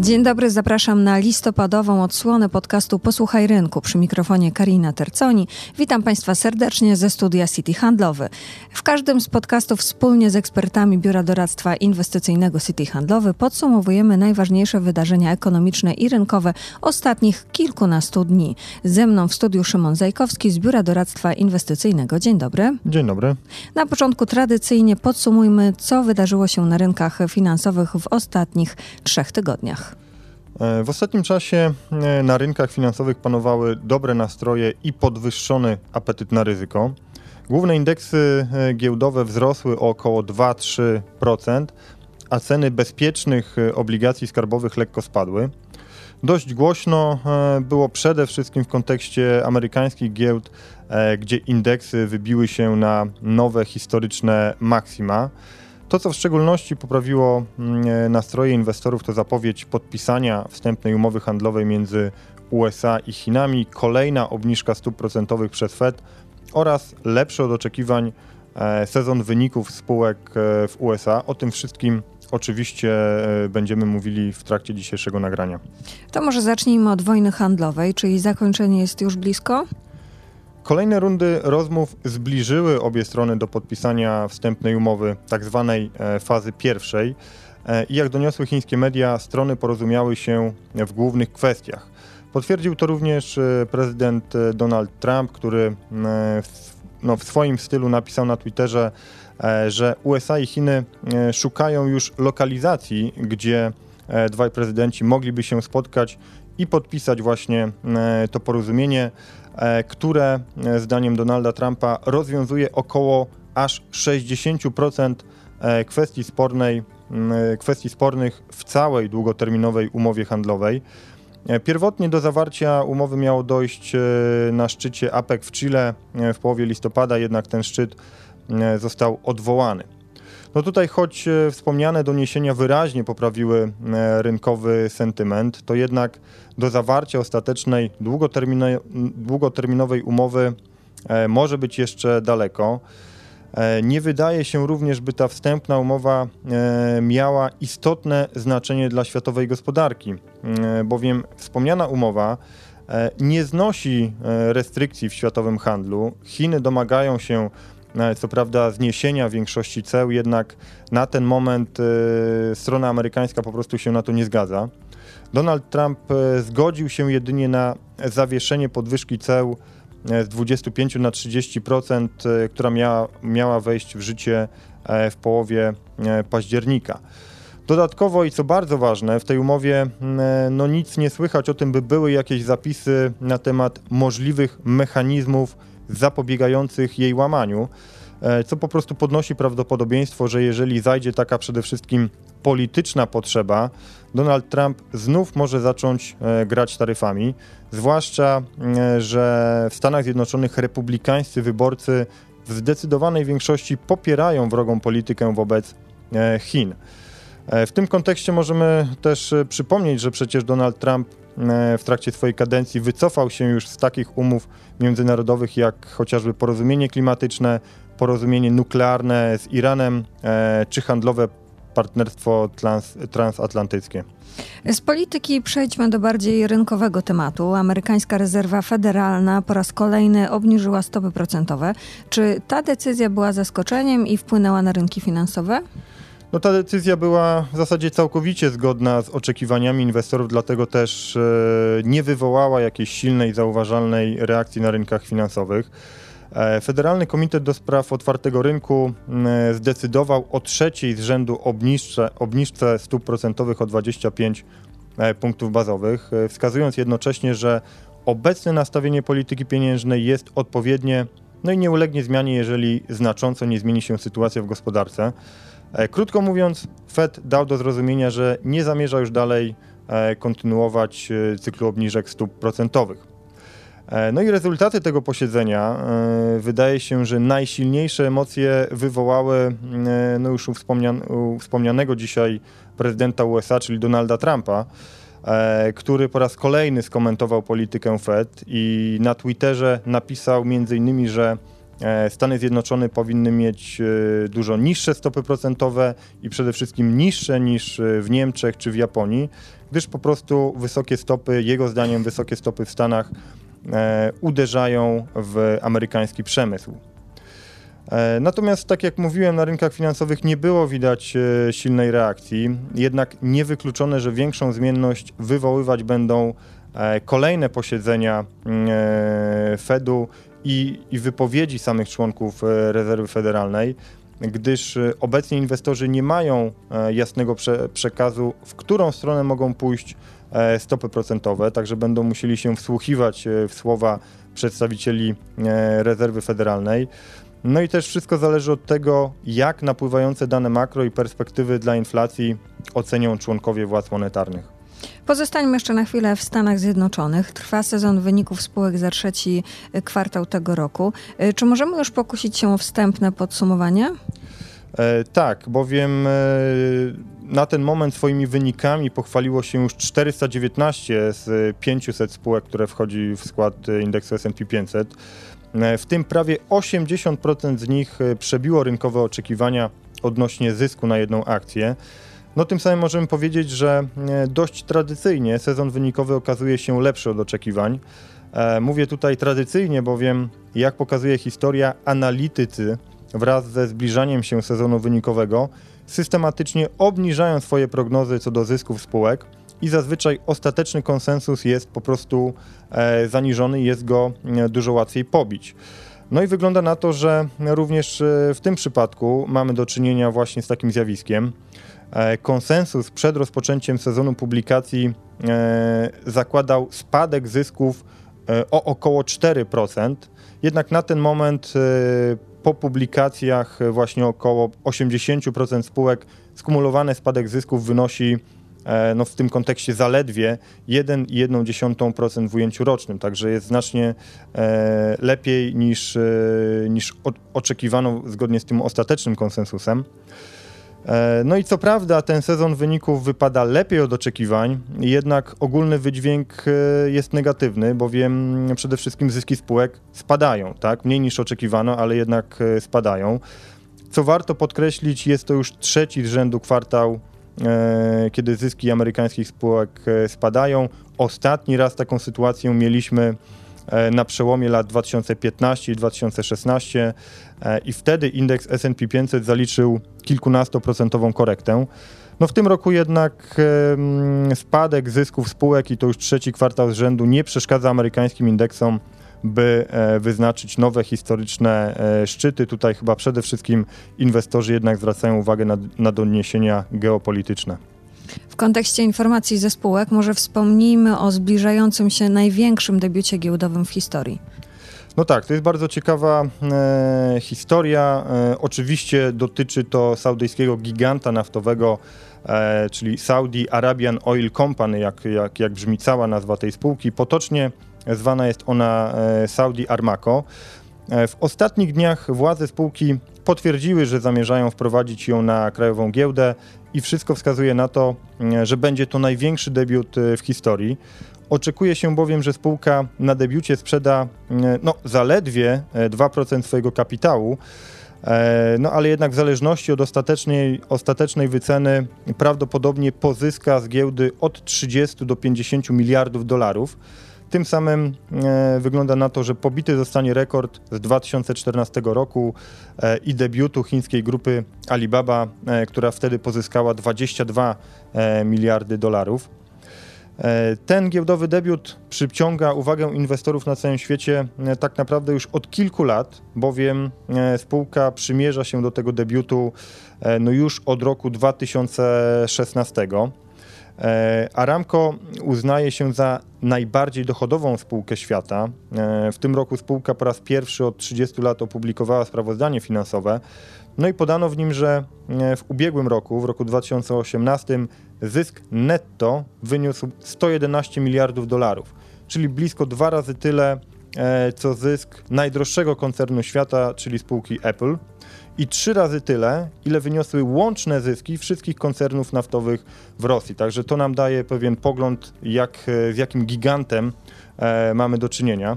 Dzień dobry, zapraszam na listopadową odsłonę podcastu Posłuchaj Rynku. Przy mikrofonie Karina Terconi. Witam Państwa serdecznie ze studia City Handlowy. W każdym z podcastów wspólnie z ekspertami Biura Doradztwa Inwestycyjnego City Handlowy podsumowujemy najważniejsze wydarzenia ekonomiczne i rynkowe ostatnich kilkunastu dni. Ze mną w studiu Szymon Zajkowski z Biura Doradztwa Inwestycyjnego. Dzień dobry. Dzień dobry. Na początku tradycyjnie podsumujmy, co wydarzyło się na rynkach finansowych w ostatnich trzech tygodniach. E, w ostatnim czasie e, na rynkach finansowych panowały dobre nastroje i podwyższony apetyt na ryzyko. Główne indeksy e, giełdowe wzrosły o około 2-3%, a ceny bezpiecznych obligacji skarbowych lekko spadły. Dość głośno było przede wszystkim w kontekście amerykańskich giełd, gdzie indeksy wybiły się na nowe historyczne maksima. To, co w szczególności poprawiło mm, e, nastroje inwestorów, to zapowiedź podpisania wstępnej umowy handlowej między USA i Chinami, kolejna obniżka stóp procentowych przez Fed oraz lepszy od oczekiwań e, sezon wyników spółek e, w USA. O tym wszystkim oczywiście będziemy mówili w trakcie dzisiejszego nagrania. To może zacznijmy od wojny handlowej, czyli zakończenie jest już blisko? Kolejne rundy rozmów zbliżyły obie strony do podpisania wstępnej umowy, tak zwanej e, fazy pierwszej. E, I jak doniosły chińskie media, strony porozumiały się w głównych kwestiach. Potwierdził to również e, prezydent Donald Trump, który w, no, w swoim stylu napisał na Twitterze, że USA i Chiny szukają już lokalizacji, gdzie dwaj prezydenci mogliby się spotkać i podpisać właśnie to porozumienie. E, które e, zdaniem Donalda Trumpa rozwiązuje około aż 60% e, kwestii, spornej, kwestii spornych w całej długoterminowej umowie handlowej. Pierwotnie do zawarcia umowy miało dojść na szczycie APEC w Chile w połowie listopada, jednak ten szczyt został odwołany. No tutaj, choć e, wspomniane doniesienia wyraźnie poprawiły e, rynkowy sentyment, to jednak do zawarcia ostatecznej długoterminowej umowy e, może być jeszcze daleko. Nie wydaje się również, by ta wstępna umowa miała istotne znaczenie dla światowej gospodarki, bowiem wspomniana umowa nie znosi restrykcji w światowym handlu. Chiny domagają się co prawda zniesienia większości ceł, jednak na ten moment y, strona amerykańska po prostu się na to nie zgadza. Donald Trump y, zgodził się jedynie na zawieszenie podwyżki ceł y, z 25 na 30%, która miała, miała wejść w życie w połowie października. Dodatkowo i co bardzo ważne, w tej umowie no nic nie słychać o tym, by były jakieś zapisy na temat możliwych mechanizmów zapobiegających jej łamaniu, e, co po prostu podnosi prawdopodobieństwo, że jeżeli zajdzie taka przede wszystkim polityczna potrzeba, Donald Trump znów może zacząć e, grać taryfami, zwłaszcza, e, że w Stanach Zjednoczonych republikańscy wyborcy w zdecydowanej większości popierają wrogą politykę wobec Chin. W tym kontekście możemy też przypomnieć, że przecież Donald Trump E, w trakcie swojej kadencji wycofał się już z takich umów międzynarodowych jak chociażby porozumienie klimatyczne, porozumienie nuklearne z Iranem e, czy handlowe partnerstwo trans, transatlantyckie. Z polityki przejdźmy do bardziej rynkowego tematu. Amerykańska rezerwa federalna po raz kolejny obniżyła stopy procentowe. Czy ta decyzja była zaskoczeniem i wpłynęła na rynki finansowe? No ta decyzja była w zasadzie całkowicie zgodna z oczekiwaniami inwestorów, dlatego też e, nie wywołała jakiejś silnej, zauważalnej reakcji na rynkach finansowych. E, Federalny Komitet do Spraw Otwartego Rynku zdecydował o trzeciej z rzędu obniżce, obniżce stóp procentowych o 25 e, punktów bazowych, wskazując jednocześnie, że obecne nastawienie polityki pieniężnej jest odpowiednie, no i nie ulegnie zmianie, jeżeli znacząco nie zmieni się sytuacja w gospodarce. E, krótko mówiąc, Fed dał do zrozumienia, że nie zamierza już dalej e, kontynuować e, cyklu obniżek stóp procentowych. No i rezultaty tego posiedzenia wydaje się, że najsilniejsze emocje wywołały no już wspomnian wspomnianego dzisiaj prezydenta USA, czyli Donalda Trumpa, który po raz kolejny skomentował politykę Fed i na Twitterze napisał m.in., że Stany Zjednoczone powinny mieć dużo niższe stopy procentowe i przede wszystkim niższe niż w Niemczech czy w Japonii, gdyż po prostu wysokie stopy, jego zdaniem wysokie stopy w Stanach uderzają w amerykański przemysł. E, natomiast, tak jak mówiłem, na rynkach finansowych nie było widać e, silnej reakcji, jednak niewykluczone, że większą zmienność wywoływać będą e, kolejne posiedzenia mm, Fedu i, i wypowiedzi samych członków rezerwy federalnej, gdyż obecnie inwestorzy nie mają jasnego prze, przekazu, w którą stronę mogą pójść stopy procentowe, także będą musieli się wsłuchiwać w słowa przedstawicieli rezerwy federalnej. No i też wszystko zależy od tego, jak napływające dane makro i perspektywy dla inflacji ocenią członkowie władz monetarnych. Pozostańmy jeszcze na chwilę w Stanach Zjednoczonych. Trwa sezon wyników spółek za trzeci kwartał tego roku. E, czy możemy już pokusić się o wstępne podsumowanie? E, tak, bowiem e, na ten moment swoimi wynikami pochwaliło się już 419 z 500 spółek, które wchodzi w skład indeksu S&P 500. E, w tym prawie 80% z nich e, przebiło rynkowe oczekiwania odnośnie zysku na jedną akcję. No tym samym możemy powiedzieć, że e, dość tradycyjnie sezon wynikowy okazuje się lepszy od oczekiwań. Mówię tutaj tradycyjnie, bowiem jak pokazuje historia, analitycy wraz ze zbliżaniem się sezonu wynikowego systematycznie obniżają swoje prognozy co do zysków spółek i zazwyczaj ostateczny konsensus jest po prostu e, zaniżony i jest go e, dużo łatwiej pobić. No i wygląda na to, że również e, w tym przypadku mamy do czynienia właśnie z takim zjawiskiem. Konsensus przed rozpoczęciem sezonu publikacji zakładał spadek zysków o około 4%, jednak na ten moment po publikacjach właśnie około 80% spółek skumulowany spadek zysków wynosi E, no w tym kontekście zaledwie 1,1% w ujęciu rocznym, także jest znacznie e, lepiej niż, e, niż oczekiwano zgodnie z tym ostatecznym konsensusem. No i co prawda ten sezon wyników wypada lepiej od oczekiwań, jednak ogólny wydźwięk jest negatywny, bowiem przede wszystkim zyski spółek spadają, tak? Mniej niż oczekiwano, ale jednak spadają. Co warto podkreślić, jest to już trzeci z rzędu kwartał E, kiedy zyski amerykańskich spółek e, spadają. Ostatni raz taką sytuację mieliśmy e, na przełomie lat 2015 i 2016 i wtedy indeks S&P 500 zaliczył kilkunastoprocentową korektę. No w tym roku jednak spadek zysków spółek i to już trzeci kwartał z rzędu nie przeszkadza amerykańskim indeksom by e, wyznaczyć nowe historyczne e, szczyty. Tutaj chyba przede wszystkim inwestorzy jednak zwracają uwagę na, na doniesienia geopolityczne. W kontekście informacji ze spółek może wspomnijmy o zbliżającym się największym debiucie giełdowym w historii. No tak, to jest bardzo ciekawa e, historia. E, oczywiście dotyczy to saudyjskiego giganta naftowego, e, czyli Saudi Arabian Oil Company, jak, jak, jak brzmi cała nazwa tej spółki. Potocznie Zwana jest ona e, Saudi Armaco. E, w ostatnich dniach władze spółki potwierdziły, że zamierzają wprowadzić ją na krajową giełdę i wszystko wskazuje na to, e, że będzie to największy debiut w historii. Oczekuje się bowiem, że spółka na debiucie sprzeda no, zaledwie 2% swojego kapitału, no ale jednak w zależności od ostatecznej, ostatecznej wyceny prawdopodobnie pozyska z giełdy od 30 do 50 miliardów dolarów. Tym samym e, wygląda na to, że pobity zostanie rekord z 2014 roku e, i debiutu chińskiej grupy Alibaba, e, która wtedy pozyskała 22 e, miliardy dolarów. E, ten giełdowy debiut przyciąga uwagę inwestorów na całym świecie e, tak naprawdę już od kilku lat, bowiem spółka przymierza się do tego debiutu no już od roku 2016. E, Aramco uznaje się za najbardziej dochodową spółkę świata. E, w tym roku spółka po raz pierwszy od 30 lat opublikowała sprawozdanie finansowe. No i podano w nim, że e, w ubiegłym roku, w roku 2018, zysk netto wyniósł 111 miliardów dolarów, czyli blisko dwa razy tyle, co zysk najdroższego koncernu świata, czyli spółki Apple i trzy razy tyle, ile wyniosły łączne zyski wszystkich koncernów naftowych w Rosji. Także to nam daje pewien pogląd, jak, z jakim gigantem e, mamy do czynienia.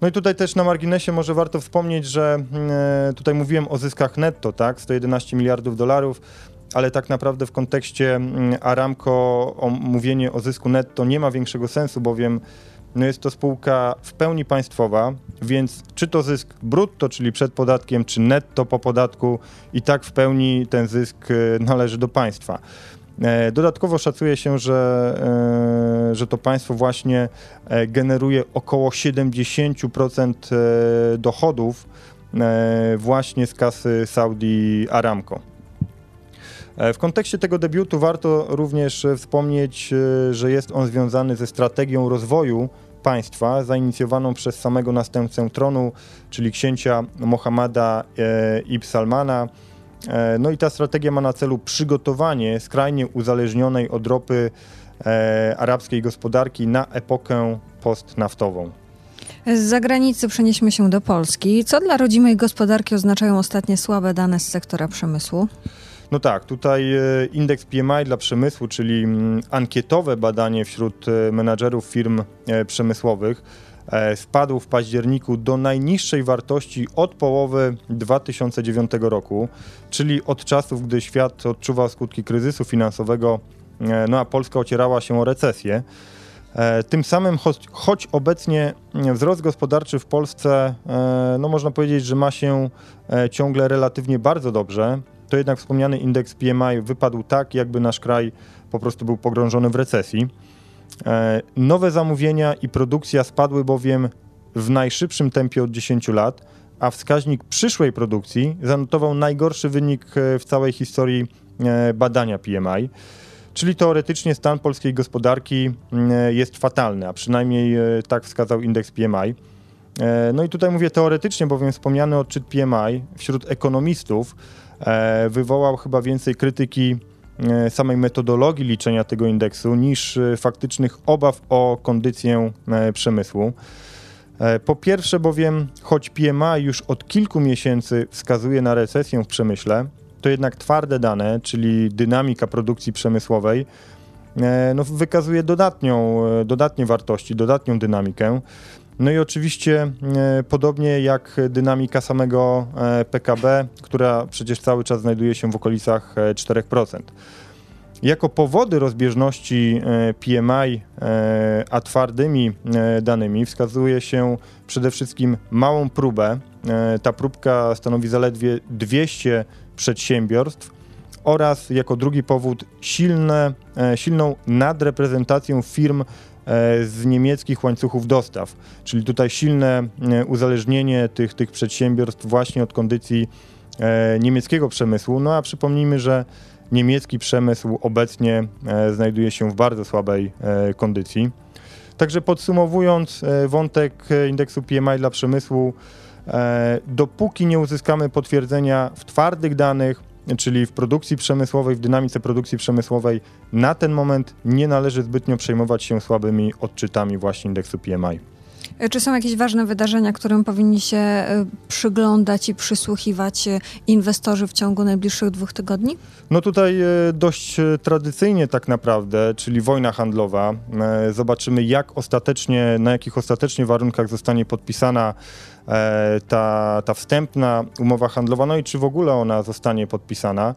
No i tutaj też na marginesie może warto wspomnieć, że tutaj mówiłem o zyskach netto, tak, 111 miliardów dolarów, ale tak naprawdę w kontekście Aramco o mówienie o zysku netto nie ma większego sensu, bowiem no jest to spółka w pełni państwowa, więc czy to zysk brutto, czyli przed podatkiem, czy netto po podatku, i tak w pełni ten zysk e, należy do państwa. E, dodatkowo szacuje się, że, e, że to państwo właśnie generuje około 70% dochodów właśnie z kasy Saudi Aramco. W kontekście tego debiutu warto również wspomnieć, że jest on związany ze strategią rozwoju państwa zainicjowaną przez samego następcę tronu, czyli księcia Mohammada e, ibn Salmana. E, no i ta strategia ma na celu przygotowanie skrajnie uzależnionej od ropy e, arabskiej gospodarki na epokę postnaftową. Z zagranicy przenieśmy się do Polski. Co dla rodzimej gospodarki oznaczają ostatnie słabe dane z sektora przemysłu? No tak, tutaj e, indeks PMI dla przemysłu, czyli mm, ankietowe badanie wśród e, menadżerów firm e, przemysłowych, spadł w październiku do najniższej wartości od połowy 2009 roku, czyli od czasów, gdy świat odczuwał skutki kryzysu finansowego, no a Polska ocierała się o recesję. Tym samym, choć, choć, obecnie mm, wzrost gospodarczy w Polsce, no można powiedzieć, że ma się ciągle relatywnie bardzo dobrze, to jednak wspomniany indeks PMI wypadł tak, jakby nasz kraj po prostu był pogrążony w recesji. E, nowe zamówienia i produkcja spadły bowiem w najszybszym tempie od 10 lat, a wskaźnik przyszłej produkcji zanotował najgorszy wynik e, w całej historii e, badania PMI. Czyli teoretycznie stan polskiej gospodarki jest fatalny, a przynajmniej tak wskazał indeks PMI. No i tutaj mówię teoretycznie, bowiem wspomniany odczyt PMI wśród ekonomistów wywołał chyba więcej krytyki e, samej metodologii liczenia tego indeksu niż e, faktycznych obaw o kondycję przemysłu. Po pierwsze bowiem, choć PMI już od kilku miesięcy wskazuje na recesję w przemyśle, to jednak twarde dane, czyli dynamika produkcji przemysłowej, no, wykazuje dodatnią, dodatnie wartości, dodatnią dynamikę. No i oczywiście e, podobnie jak dynamika samego e, PKB, która przecież cały czas znajduje się w okolicach 4%. E, jako powody rozbieżności PMI a twardymi danymi wskazuje się przede wszystkim małą próbę. Ta próbka stanowi zaledwie 200 przedsiębiorstw oraz jako drugi powód silne, silną nadreprezentację firm z niemieckich łańcuchów dostaw, czyli tutaj silne e, uzależnienie tych, tych przedsiębiorstw właśnie od kondycji e, niemieckiego przemysłu. No a przypomnijmy, że niemiecki przemysł obecnie znajduje się w bardzo słabej kondycji. Także podsumowując wątek indeksu PMI dla przemysłu, dopóki nie uzyskamy potwierdzenia w twardych danych, czyli w produkcji przemysłowej, w dynamice produkcji przemysłowej, na ten moment nie należy zbytnio przejmować się słabymi odczytami właśnie indeksu PMI. E, czy są jakieś ważne wydarzenia, którym powinni się e, przyglądać i przysłuchiwać e, inwestorzy w ciągu najbliższych dwóch tygodni? No tutaj dość tradycyjnie tak naprawdę, czyli wojna handlowa. Zobaczymy, jak ostatecznie, na jakich ostatecznie warunkach zostanie podpisana ta, ta wstępna umowa handlowa, no i czy w ogóle ona zostanie podpisana.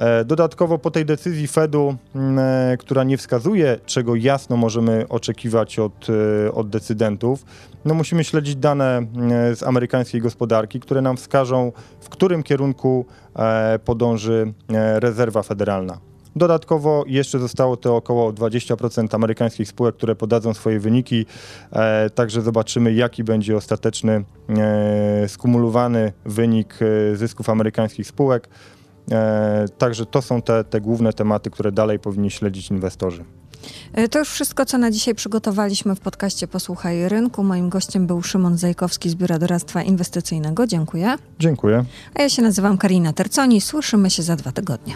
E, dodatkowo po tej decyzji Fedu, e, która nie wskazuje, czego jasno możemy oczekiwać od, e, od decydentów, no musimy śledzić dane z amerykańskiej gospodarki, które nam wskażą, w którym kierunku podąży rezerwa federalna. Dodatkowo jeszcze zostało to około 20% amerykańskich spółek, które podadzą swoje wyniki, także zobaczymy, jaki będzie ostateczny skumulowany wynik zysków amerykańskich spółek. E, także to są te, te główne tematy, które dalej powinni śledzić inwestorzy. E, to już wszystko, co na dzisiaj przygotowaliśmy w podcaście Posłuchaj Rynku. Moim gościem był Szymon Zajkowski z Biura Doradztwa Inwestycyjnego. Dziękuję. Dziękuję. A ja się nazywam Karina Terconi. Słyszymy się za dwa tygodnie.